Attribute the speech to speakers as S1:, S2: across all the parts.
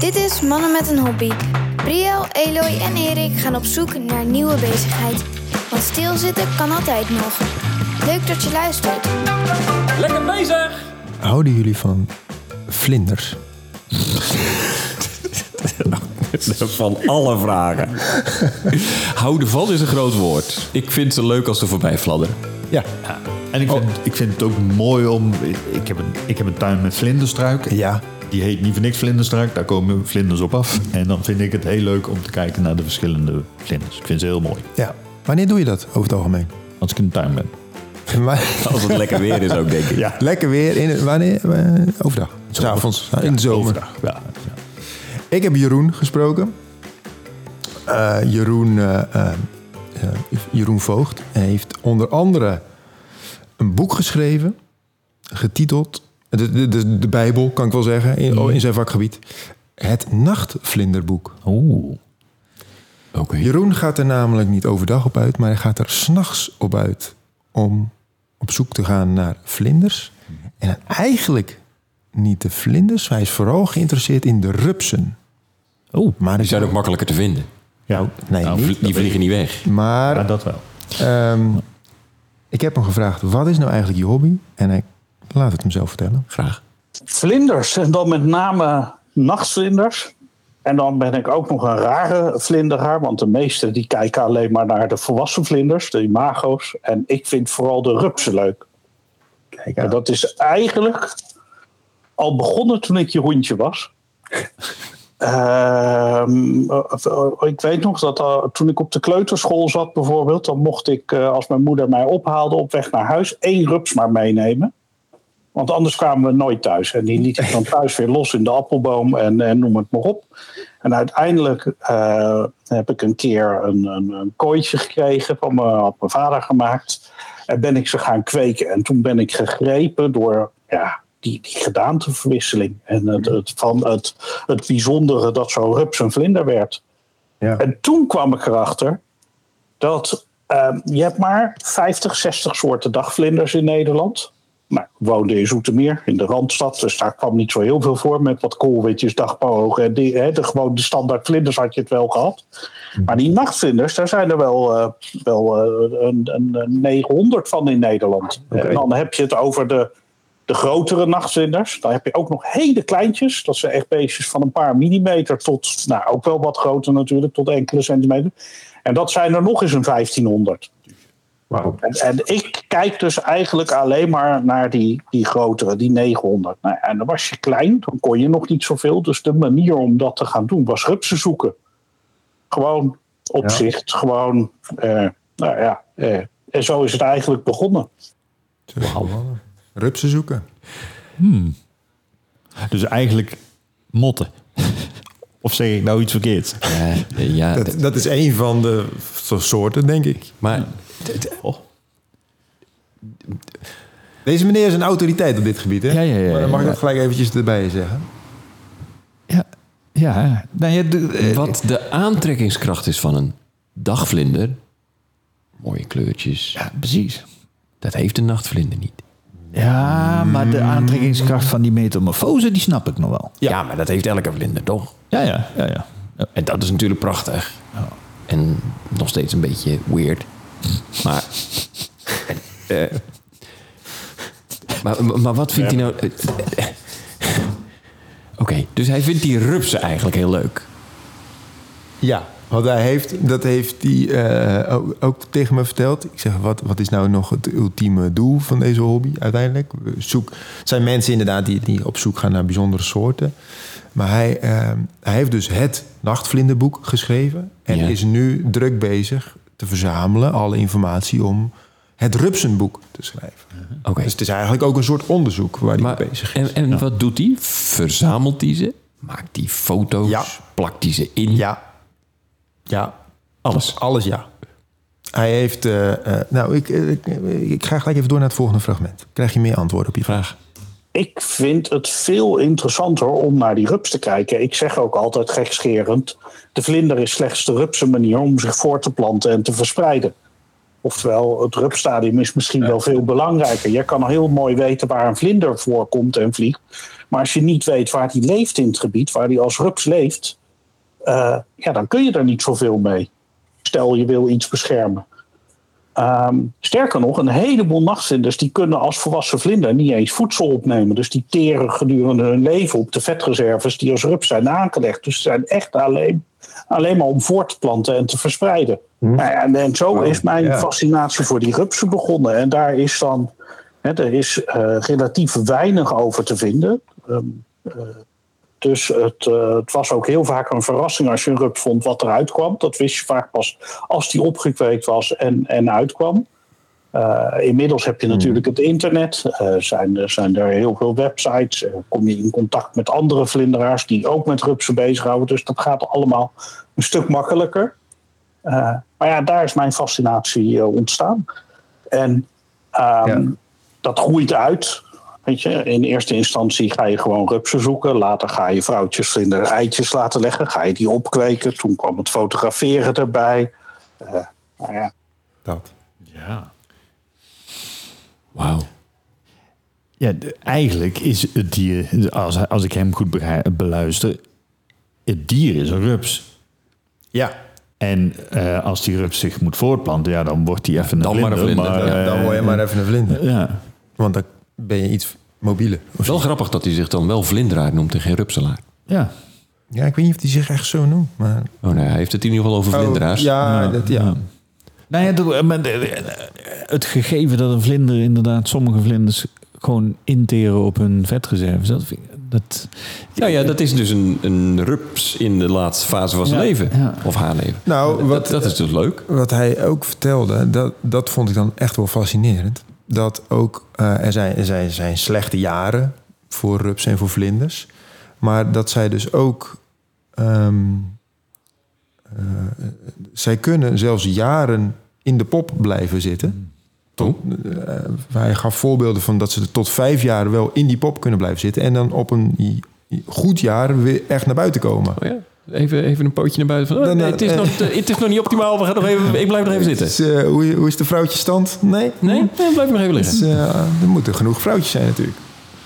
S1: Dit is Mannen met een Hobby. Briel, Eloy en Erik gaan op zoek naar nieuwe bezigheid. Want stilzitten kan altijd nog. Leuk dat je luistert.
S2: Lekker bezig!
S3: Houden jullie van vlinders?
S2: Van alle vragen. Houden van is een groot woord. Ik vind ze leuk als ze voorbij fladderen.
S3: Ja.
S4: En ik vind, ik vind het ook mooi om... Ik heb, een, ik heb een tuin met vlinderstruiken.
S3: Ja.
S4: Die heet niet voor niks. Daar komen vlinders op af. En dan vind ik het heel leuk om te kijken naar de verschillende vlinders. Ik vind ze heel mooi.
S3: ja. Wanneer doe je dat over het algemeen?
S4: Als ik in de tuin ben.
S3: Maar-
S2: Als het lekker weer is ook, denk ik.
S4: Ja.
S3: Lekker weer in wanneer? Eh, overdag. S'avonds. in de zomer.
S4: Overdag, ja. ja.
S3: Ik heb Jeroen gesproken. Eh, Jeroen, eh, eh, eh, Jeroen Voogd heeft onder andere een boek geschreven, getiteld, de, de, de, de Bijbel kan ik wel zeggen, in, in zijn vakgebied. Het Nachtvlinderboek.
S4: Oeh.
S2: Oké.
S3: Jeroen gaat er namelijk niet overdag op uit, maar hij gaat er s'nachts op uit om op zoek te gaan naar vlinders. En eigenlijk niet de vlinders, hij is vooral geïnteresseerd in de rupsen.
S4: Oeh.
S3: Maar
S2: Die zijn ook makkelijker te vinden.
S4: Ja.
S3: Nee,
S4: Nou,
S3: niet.
S2: Die vliegen niet weg.
S3: Maar
S4: dat wel.
S3: ehm, ik heb hem gevraagd, wat is nou eigenlijk je hobby? En hij laat het hem zelf vertellen.
S2: Graag.
S5: vlinders. En dan met name nachtvlinders. En dan ben ik ook nog een rare vlinderaar. Want de meesten die kijken alleen maar naar de volwassen vlinders, de imago's. En ik vind vooral de rupsen leuk.
S3: Kijk
S5: En dat is eigenlijk al begonnen toen ik Jeroentje was. Ehm, eh, ik weet nog dat eh, toen ik op de kleuterschool zat bijvoorbeeld, dan mocht ik, eh, als mijn moeder mij ophaalde op weg naar huis, één rups maar meenemen. Want anders kwamen we nooit thuis. En die liet ik dan thuis weer los in de appelboom en, en noem het maar op. En uiteindelijk eh, heb ik een keer een, een, een kooitje gekregen van mijn, had mijn vader gemaakt. En ben ik ze gaan kweken. En toen ben ik gegrepen door ja, die, die gedaanteverwisseling. En het, het, van het, het bijzondere dat zo'n rups een vlinder werd.
S3: Ja.
S5: En toen kwam ik erachter dat eh, je hebt maar 50, 60 soorten dagvlinders in Nederland. Nou, ik woonde in Zoetermeer, in de Randstad. Dus daar kwam niet zo heel veel voor met wat koolwitjes, dagpogen. En die, hè, de, gewoon de standaard vlinders had je het wel gehad. Maar die nachtvlinders, daar zijn er wel, eh, wel eh, een, een, een 900 van in Nederland. En dan heb je het over de, de grotere nachtvlinders. Dan heb je ook nog hele kleintjes. Dat zijn echt beestjes van een paar millimeter tot, nou ook wel wat groter natuurlijk, tot enkele centimeter. En dat zijn er nog eens een 1500. En, en ik kijk dus eigenlijk alleen maar naar die, die grotere, die 900. Nou, ja, en dan was je klein, dan kon je nog niet zoveel. Dus de manier om dat te gaan doen was rupsen zoeken. Gewoon opzicht, gewoon, eh, nou ja. eh, en zo is het eigenlijk begonnen.
S3: Rupsen zoeken.
S4: Dus eigenlijk motten. Of zeg ik nou iets verkeerds?
S2: Ja, ja
S3: Dat, dat is een van de soorten, denk ik.
S2: maar
S3: Deze meneer is een autoriteit op dit gebied, hè?
S6: Ja, ja, ja,
S3: Maar dan mag ik
S6: ja.
S3: dat gelijk eventjes erbij zeggen.
S6: Ja, ja. Nou ja, de, eh,
S2: wat de aantrekkingskracht is van een dagvlinder... Mooie kleurtjes.
S6: ja, precies.
S2: Dat heeft een nachtvlinder niet.
S6: Ja, maar de aantrekkingskracht van die metamorfose, die snap ik nog wel.
S2: Ja, maar dat heeft elke vlinder toch?
S6: Ja, ja, ja, ja. ja.
S2: En dat is natuurlijk prachtig. En nog steeds een beetje weird. Maar. eh, maar, maar wat vindt hij nou. eh, eh, Oké, dus hij vindt die rupsen eigenlijk heel leuk.
S3: Ja, want hij heeft, dat heeft hij eh, ook, ook tegen me verteld. Ik zeg, wat, wat is nou nog het ultieme doel van deze hobby uiteindelijk? Zoek, het zijn mensen inderdaad die, die op zoek gaan naar bijzondere soorten. Maar hij, eh, hij heeft dus het nachtvlinderboek geschreven. En
S2: Ja.
S3: is nu druk bezig te verzamelen, alle informatie om het rupsenboek te schrijven.
S2: Oké.
S3: Dus het is eigenlijk ook een soort onderzoek waar hij
S2: Maar,
S3: mee bezig is.
S2: en en wat doet hij? Verzamelt hij ze? Maakt hij foto's?
S3: Ja.
S2: Plakt hij ze in?
S3: Ja. Ja. Alles. Alles ja. Hij heeft... eh, eh, nou, ik, eh, ik, ik ga gelijk even door naar het volgende fragment. Krijg je meer antwoorden op je vraag?
S5: Ik vind het veel interessanter om naar die rups te kijken. Ik zeg ook altijd gekscherend: de vlinder is slechts de rupsen manier om zich voor te planten en te verspreiden. Oftewel, het rupstadium is misschien wel veel belangrijker. Je kan heel mooi weten waar een vlinder voorkomt en vliegt. Maar als je niet weet waar die leeft in het gebied, waar die als rups leeft, eh, ja, dan kun je er niet zoveel mee. Stel je wil iets beschermen. Ehm, sterker nog, een heleboel nachtvlinders die kunnen als volwassen vlinder niet eens voedsel opnemen. Dus die teren gedurende hun leven op de vetreserves die als rups zijn aangelegd. Dus ze zijn echt alleen, alleen maar om voort te planten en te verspreiden. Nou ja, en, en zo is mijn
S3: ja.
S5: fascinatie voor die rupsen begonnen. En daar is dan, hè, er is eh, relatief weinig over te vinden. Ehm, eh, dus het, eh, het was ook heel vaak een verrassing als je een rups vond wat eruit kwam. Dat wist je vaak pas als die opgekweekt was en, en uitkwam. Eh, inmiddels heb je natuurlijk het internet. Eh, zijn, er- zijn er heel veel websites. Kom je in contact met andere vlinderaars die ook met rupsen bezighouden. Dus dat gaat allemaal een stuk makkelijker. Maar ja, daar is mijn fascinatie ontstaan. En ehm,
S3: Ja.
S5: dat groeit uit. Weet je, in eerste instantie ga je gewoon rupsen zoeken. Later ga je vrouwtjes vlinder eitjes laten leggen. Ga je die opkweken. Toen kwam het fotograferen erbij. Eh, nou ja,
S3: Dat.
S4: Ja.
S2: Wauw.
S4: Ja, de- eigenlijk is het dier, als, als ik hem goed begrijp- beluister, het dier is een rups.
S3: Ja,
S4: En eh, als die rups zich moet voortplanten, ja, dan wordt hij even een
S2: Dan maar een
S4: vlinder.
S2: vlinder,
S4: maar,
S3: ja, dan
S4: eh,
S3: word je maar even een vlinder.
S4: Ja,
S3: Want dan ben je iets mobieler.
S2: Wel
S3: zo.
S2: grappig dat hij zich dan wel vlinderaar noemt en geen rupselaar.
S4: ja.
S3: Ja, ik weet niet of hij zich echt zo noemt. Maar...
S2: Oh nee, hij heeft het in ieder geval over vlinderaars.
S3: Oh, ja,
S4: Ja,
S3: dat, ja.
S4: ja. Nou ja, dat- de- het gegeven dat een vlinder inderdaad sommige vlinders gewoon interen op hun vetreserves, dat, vind ik- dat
S2: Ja, ja, dat is dus een, een rups in de laatste fase van zijn
S4: Ja,
S2: leven.
S4: ja.
S2: Of haar leven.
S3: Nou,
S2: dat,
S3: wat-
S2: dat is dus leuk.
S3: Wat hij ook vertelde, dat, dat vond ik dan echt wel fascinerend. Dat ook, eh, er, zijn, er zijn, zijn slechte jaren voor rups en voor vlinders. Maar dat zij dus ook... ehm, eh, zij kunnen zelfs jaren in de pop blijven zitten.
S2: Oh.
S3: Eh, hij gaf voorbeelden van dat ze tot vijf jaar wel in die pop kunnen blijven zitten. En dan op een goed jaar weer echt naar buiten komen.
S2: Oh ja. Even, even een pootje naar buiten. Van, oh, nee, het, is
S3: eh.
S2: nog, het is nog niet optimaal. We gaan nog even, ik blijf nog even zitten.
S3: Dus, eh, hoe, hoe is de vrouwtjesstand? Nee?
S2: Nee, nee blijf nog even liggen.
S3: Dus, eh, er moeten genoeg vrouwtjes zijn natuurlijk.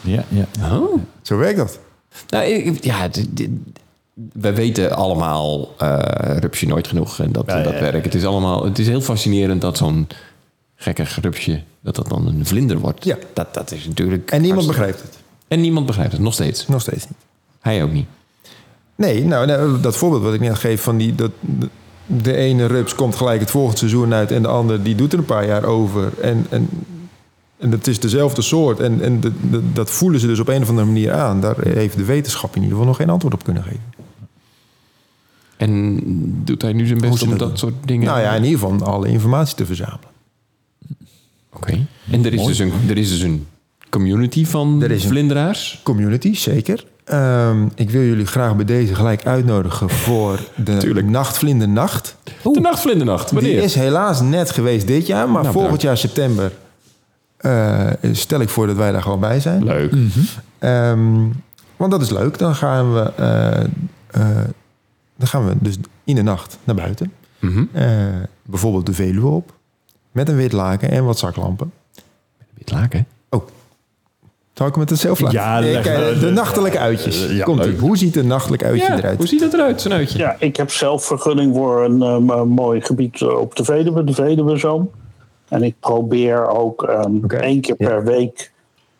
S4: ja, ja.
S2: Oh.
S3: Zo werkt dat.
S2: Nou, ik- ja, we weten allemaal eh rupsje nooit genoeg en dat,
S4: Ja, ja,
S2: dat
S4: ja.
S2: werkt. Het is, allemaal, het is heel fascinerend dat zo'n gekkig rupsje, dat dat dan een vlinder wordt.
S3: Ja.
S2: Dat, dat is natuurlijk...
S3: En niemand
S2: hartstikke-
S3: begrijpt het.
S2: En niemand begrijpt het, nog steeds.
S3: Nog steeds niet.
S2: Hij ook niet.
S3: Nee, nou, dat voorbeeld wat ik net geef van die... Dat, de, ene rups komt gelijk het volgende seizoen uit... en de ander die doet er een paar jaar over. En, en, en het is dezelfde soort. En, en de, de- dat voelen ze dus op een of andere manier aan. Daar heeft de wetenschap in ieder geval nog geen antwoord op kunnen geven.
S2: En doet hij nu zijn best om
S3: dat
S2: dat soort dingen...
S3: Nou ja, in ieder geval alle informatie te verzamelen.
S2: Oké. En er is, dus een, er is dus een community van
S3: Er is
S2: vlinderaars?
S3: Community, zeker. Ehm, ik wil jullie graag bij deze gelijk uitnodigen voor de
S2: Tuurlijk.
S3: Nachtvlindernacht.
S2: De nachtvlindernacht, wanneer?
S3: Die is helaas net geweest dit jaar, maar
S2: Nou,
S3: volgend jaar september eh, stel ik voor dat wij daar gewoon bij zijn.
S2: Leuk.
S3: Ehm, want dat is leuk. Dan gaan we, eh, eh, dan gaan we dus in de nacht naar buiten.
S2: Mhm.
S3: Eh, bijvoorbeeld de Veluwe op. Met een wit laken en wat zaklampen.
S2: Wit laken.
S3: Oh, zal ik hem met het zelf laten?
S4: Ja, leg
S3: kijk, de nachtelijke uitjes.
S4: Ja,
S3: Komt
S4: leuk.
S3: Hoe ziet een nachtelijk uitje
S2: Ja,
S3: eruit?
S2: hoe ziet dat eruit, zo'n uitje?
S5: Ja, ik heb zelf vergunning voor een eh, mooi gebied eh, op de Veluwe, de Veluwezoom. En ik probeer ook ehm,
S3: Oké,
S5: één keer
S3: ja.
S5: per week,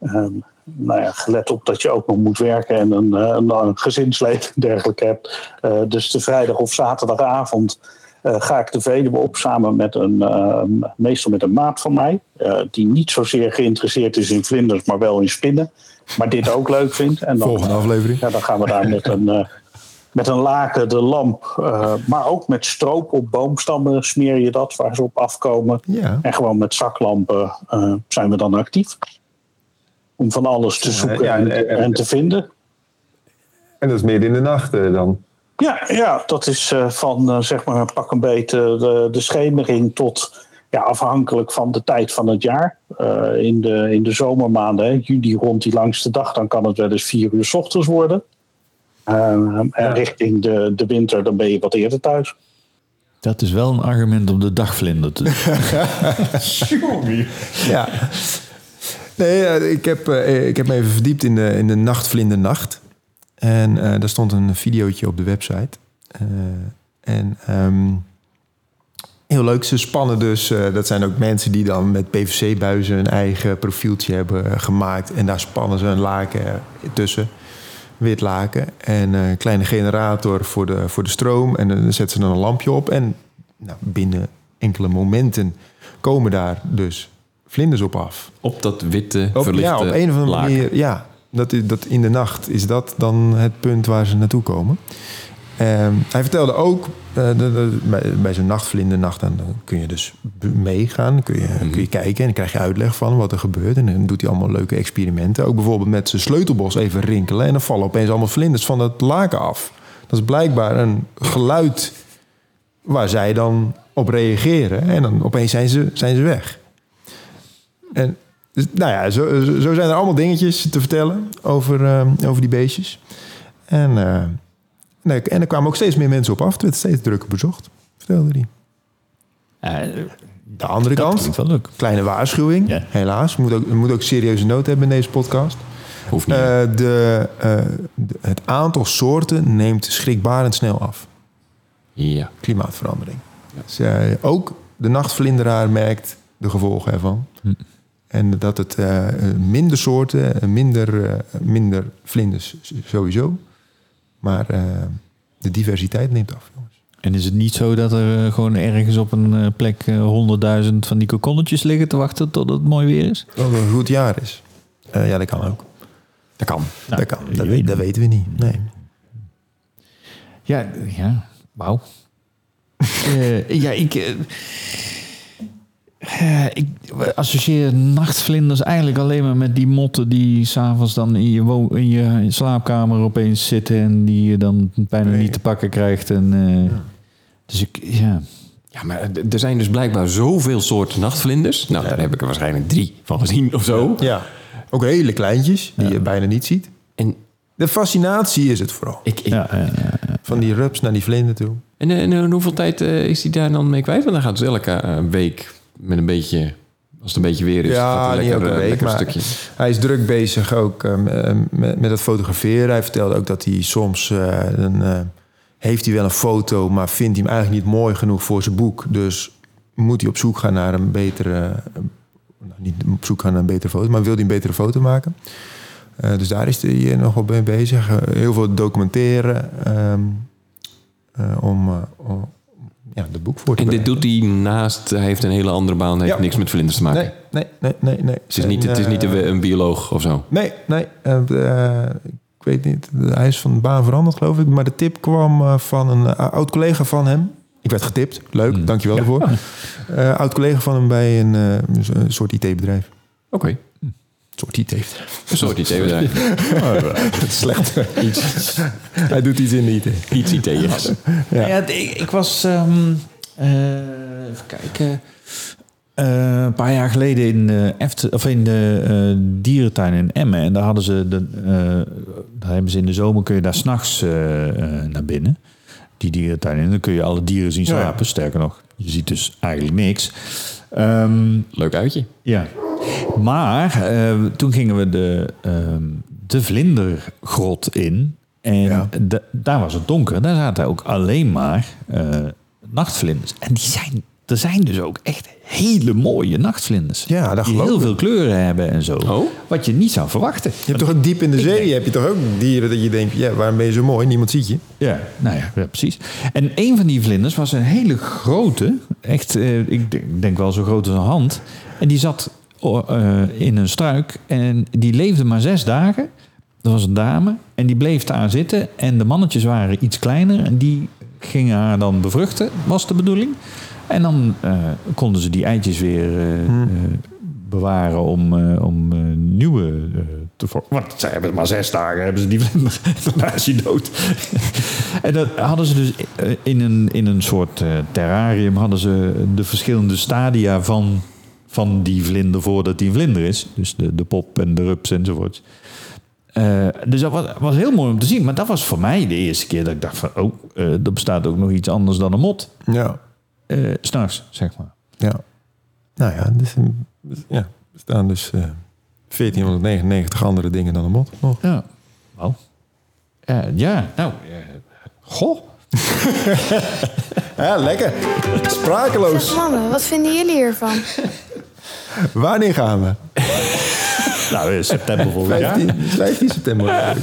S5: ehm, nou ja, gelet op dat je ook nog moet werken en een, eh, een, een gezinsleven en dergelijke hebt. eh, dus de vrijdag of zaterdagavond eh, ga ik de Veluwe op samen met een, ehm, meestal met een maat van mij. eh, die niet zozeer geïnteresseerd is in vlinders, maar wel in spinnen. Maar dit ook leuk vindt. En dan,
S3: Volgende aflevering.
S5: ja, dan gaan we daar met een, eh, met een laken de lamp, eh, maar ook met stroop op boomstammen smeer je dat waar ze op afkomen.
S3: Ja.
S5: En gewoon met zaklampen eh, zijn we dan actief. Om van alles te zoeken
S3: ja,
S5: en,
S3: en- en-
S5: en te vinden.
S3: En dat is meer in de nacht eh, dan?
S5: Ja, ja dat is eh, van eh, zeg maar pak een beetje de, de schemering tot ja, afhankelijk van de tijd van het jaar. Eh, in, de, in de zomermaanden, hè, juli rond die langste dag, dan kan het wel eens vier uur 's ochtends worden. Eh, en richting de, de winter, dan ben je wat eerder thuis.
S4: Dat is wel een argument om de dagvlinder te doen.
S3: Ja. Nee, ik heb, eh, ik heb me even verdiept in de, in de Nachtvlindernacht. En eh, daar stond een videootje op de website. Eh, en ehm, heel leuk, ze spannen dus... eh, dat zijn ook mensen die dan met PVC-buizen... een eigen profieltje hebben gemaakt. En daar spannen ze een laken tussen. Wit laken. En een kleine generator voor de, voor de stroom. En dan zetten ze dan een lampje op. En nou, binnen enkele momenten komen daar dus vlinders op af.
S2: Op dat witte,
S3: Op,
S2: verlichte
S3: ja, op een of andere manier. Ja, dat, dat in de nacht is dat dan het punt waar ze naartoe komen. Ehm, hij vertelde ook, eh, de, de- bij, bij zo'n nachtvlindernacht, dan, dan kun je dus meegaan. Kun je,
S2: Mhm.
S3: kun je kijken en dan krijg je uitleg van wat er gebeurt. En dan doet hij allemaal leuke experimenten. Ook bijvoorbeeld met zijn sleutelbos even rinkelen. En dan vallen opeens allemaal vlinders van het laken af. Dat is blijkbaar een geluid waar zij dan op reageren. En dan opeens zijn ze, zijn ze weg. En dus, nou ja, zo, zo zijn er allemaal dingetjes te vertellen over, eh, over die beestjes. En, eh, nee, en er kwamen ook steeds meer mensen op af. Het werd steeds drukker bezocht, vertelde hij. De andere
S4: dat
S3: kant,
S4: wel leuk.
S3: kleine waarschuwing, helaas. We moeten ook, we moeten ook serieuze nood hebben in deze podcast.
S2: Hoeft niet.
S3: Eh, de, de- het aantal soorten neemt schrikbarend snel af.
S2: ja.
S3: Klimaatverandering. Dus, ook de nachtvlinderaar merkt de gevolgen ervan. En dat het eh, minder soorten, eh, minder, eh, minder vlinders sowieso. Maar eh, de diversiteit neemt af, jongens.
S4: En is het niet zo dat er gewoon ergens op een plek honderdduizend van die kokonnetjes liggen te wachten tot het mooi weer is?
S3: Het een goed jaar is. Eh, ja, dat kan ook.
S2: Dat kan.
S3: dat kan. Dat,
S4: weet
S3: dat weten we niet. Nee.
S4: Ja, ja, wauw. Eh, ja, ik, eh, ik associeer nachtvlinders eigenlijk alleen maar met die motten die s'avonds dan in je, wo- in je slaapkamer opeens zitten en die je dan bijna niet te pakken krijgt. En, eh, Dus ik, ja.
S2: Ja, maar er zijn dus blijkbaar zoveel soorten nachtvlinders. Nou, daar heb ik er waarschijnlijk drie van gezien of zo.
S3: Ja. Ook hele kleintjes, die je bijna niet ziet.
S2: En
S3: De fascinatie is het vooral.
S2: ik, ik,
S4: Ja, ja, ja.
S3: Van die rups naar die vlinder toe.
S2: En, eh, en, hoeveel tijd is hij daar dan mee kwijt? Want dan gaat dus elke week met een beetje... Als het een beetje weer is, gaat
S3: Ja,
S2: lekker,
S3: elke
S2: eh,
S3: week,
S2: lekker een
S3: maar
S2: stukje.
S3: hij is druk bezig ook eh, met, met het fotograferen. Hij vertelde ook dat hij soms eh, een, eh, heeft hij wel een foto, maar vindt hij hem eigenlijk niet mooi genoeg voor zijn boek. Dus moet hij op zoek gaan naar een betere, eh, nou, niet op zoek gaan naar een betere foto, maar wil hij een betere foto maken. Eh, dus daar is hij nog wel mee bezig. Eh, heel veel documenteren ehm, eh, om, eh, om ja, de boek voor te
S2: En dit doet hij naast... Hij heeft een hele andere baan. Heeft
S3: Ja.
S2: niks met vlinders te maken.
S3: Nee, nee, nee, nee. nee.
S2: Het is niet, het is niet
S3: eh,
S2: een, een bioloog of zo.
S3: Nee, nee. eh, eh, ik weet niet. Hij is van de baan veranderd, geloof ik. Maar de tip kwam van een oud collega van hem. Ik werd getipt. Leuk, dankjewel daarvoor. Eh, oud collega van hem bij een, soort IT-bedrijf.
S2: Oké.
S3: Soort IT-bedrijf.
S2: Een soort IT-bedrijf.
S3: Slecht. iets. Hij doet iets in de IT.
S2: Iets IT'ers.
S3: Ja.
S4: Ja, ik, ik was, ehm, eh, even kijken, Eh, een paar jaar geleden in de, Eft- of in de eh, dierentuin in Emmen. En daar hadden ze, de, eh, daar hebben ze in de zomer kun je daar s'nachts eh, naar binnen. Die dierentuin. En dan kun je alle dieren zien
S3: Ja.
S4: slapen. Sterker nog, je ziet dus eigenlijk niks. Ehm,
S2: Leuk uitje.
S4: ja. Maar eh, toen gingen we de, ehm, de vlindergrot in. En
S3: Ja.
S4: daar was het donker. Daar zaten ook alleen maar eh, nachtvlinders. En die zijn, er zijn dus ook echt hele mooie nachtvlinders.
S3: Ja, dat
S4: Die heel veel kleuren hebben en zo.
S2: Oh.
S4: Wat je niet zou verwachten.
S3: Je hebt toch ook diep in de zee, heb je toch ook dieren dat je denkt, ja, waarom ben je zo mooi? Niemand ziet je.
S4: Ja, nou ja, ja, precies. En een van die vlinders was een hele grote, echt, eh, ik denk- wel zo groot als een hand. En die zat eh, in een struik en die leefde maar zes dagen. Dat was een dame en die bleef daar zitten. En de mannetjes waren iets kleiner en die gingen haar dan bevruchten, was de bedoeling. En dan eh, konden ze die eitjes weer eh, eh, bewaren om, om nieuwe te vormen. Want ze hebben maar zes dagen, hebben ze die vlinder. Daarna is hij dood. en dat hadden ze dus in een, in een soort terrarium... hadden ze de verschillende stadia van, van die vlinder voordat die een vlinder is. Dus de, de pop en de rups enzovoort. Eh, dus dat was, was heel mooi om te zien. Maar dat was voor mij de eerste keer dat ik dacht van... oh, er bestaat ook nog iets anders dan een mot.
S3: Ja,
S4: eh S'nachts, zeg maar.
S3: ja. Nou ja, dus, eh, dus, ja, we staan dus... eh, 1499 andere dingen dan een mot nog.
S4: Ja. Nou. Eh, ja, nou. goh.
S3: Ja, lekker. Sprakeloos.
S1: Zeg mannen, wat vinden jullie hiervan?
S3: Wanneer gaan we?
S4: Nou, in september volgend jaar.
S3: 15, 15 september.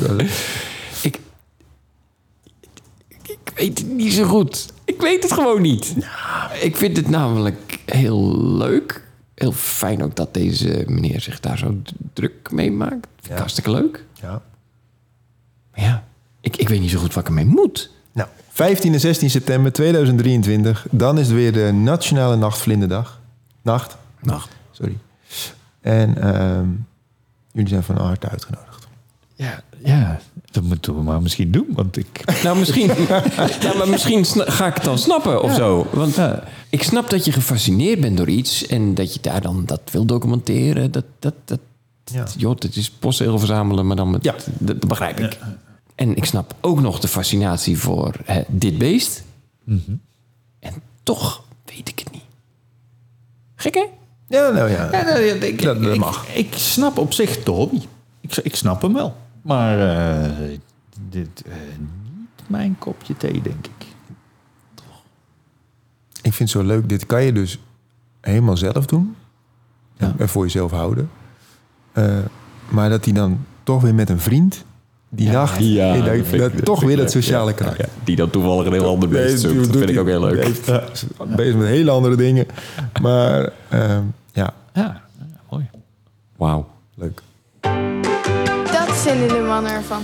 S2: Weet het niet zo goed. Ik weet het gewoon niet. Ik vind het namelijk heel leuk. Heel fijn ook dat deze meneer zich daar zo druk mee maakt.
S3: Ja.
S2: Hartstikke leuk.
S3: Ja.
S2: Maar ja, ik, ik weet niet zo goed wat ik ermee moet.
S3: Nou, 15 en 16 september 2023. Dan is het weer de Nationale Nachtvlinderdag. Nacht.
S2: Nacht.
S3: Sorry. En ehm, jullie zijn van harte uitgenodigd.
S4: Ja, ja, dat moeten we maar misschien doen. Want ik...
S2: Nou, misschien, ja, maar misschien ga ik het dan snappen of zo. Want
S4: Ja.
S2: ik snap dat je gefascineerd bent door iets... en dat je daar dan dat wil documenteren. Dat, dat, dat,
S3: Ja.
S2: joh, het is postzegel verzamelen, maar dan met...
S3: Ja.
S2: Dat, dat begrijp ik. En ik snap ook nog de fascinatie voor hè, dit beest. En toch weet ik het niet. Gek, hè?
S3: Ja, nou ja.
S4: Ja, nou, ik,
S3: Dat- dat
S4: ik-
S3: mag.
S4: Ik, snap op zich de hobby. Ik, ik snap hem wel. Maar eh, dit eh, niet mijn kopje thee, denk ik.
S3: Ik vind het zo leuk. Dit kan je dus helemaal zelf doen.
S4: Ja.
S3: En voor jezelf houden. Eh, maar dat hij dan toch weer met een vriend... Die nacht...
S2: Ja,
S3: eh, dat,
S2: dat
S3: toch weer dat sociale
S2: Ja,
S3: karakter.
S2: die dan toevallig een heel ander beest zoekt. Dat vind ik ook heel leuk.
S3: heeft- bezig met hele andere dingen. Maar Ja,
S4: ja, mooi.
S2: Wauw.
S3: leuk.
S1: Vinden de mannen ervan.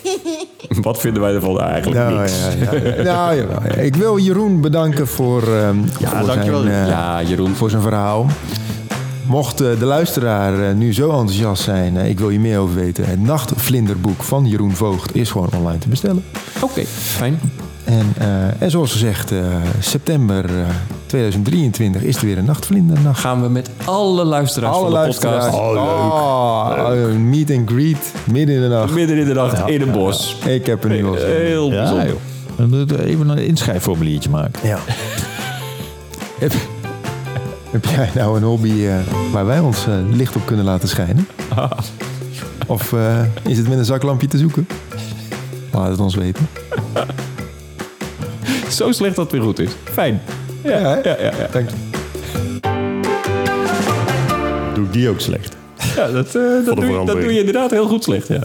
S2: Wat vinden wij ervan eigenlijk
S3: Nou,
S2: niks?
S3: ja, ja, ja. Nou, jawel. Ik wil Jeroen bedanken voor, ehm, voor,
S4: dankjewel.
S3: zijn, eh,
S2: Ja, Jeroen.
S3: voor zijn verhaal. Mocht eh, de luisteraar eh, nu zo enthousiast zijn, eh, ik wil hier meer over weten. Het Nachtvlinderboek van Jeroen Voogd is gewoon online te bestellen.
S2: Oké, fijn.
S3: En, eh, en zoals gezegd, eh, september eh, 2023 is er weer een Nachtvlindernacht.
S2: Gaan we met alle luisteraars
S3: Alle
S2: van de
S3: luisteraars.
S2: podcast...
S3: Oh, leuk. een meet and greet midden in de nacht.
S2: Midden in de nacht in een bos.
S3: Ik heb er nu.
S2: Heel bijzonder.
S4: even een inschrijfformuliertje maken.
S3: Ja. heb, heb jij nou een hobby eh, waar wij ons eh, licht op kunnen laten schijnen? Of eh, is het met een zaklampje te zoeken? Laat het ons weten.
S2: Zo slecht dat het weer goed is. Fijn.
S3: Ja?
S2: Ja, ja, ja.
S3: Dank je.
S4: Doe ik die ook slecht?
S2: ja dat, eh, dat, doe je, dat doe je inderdaad heel goed slecht. Ja.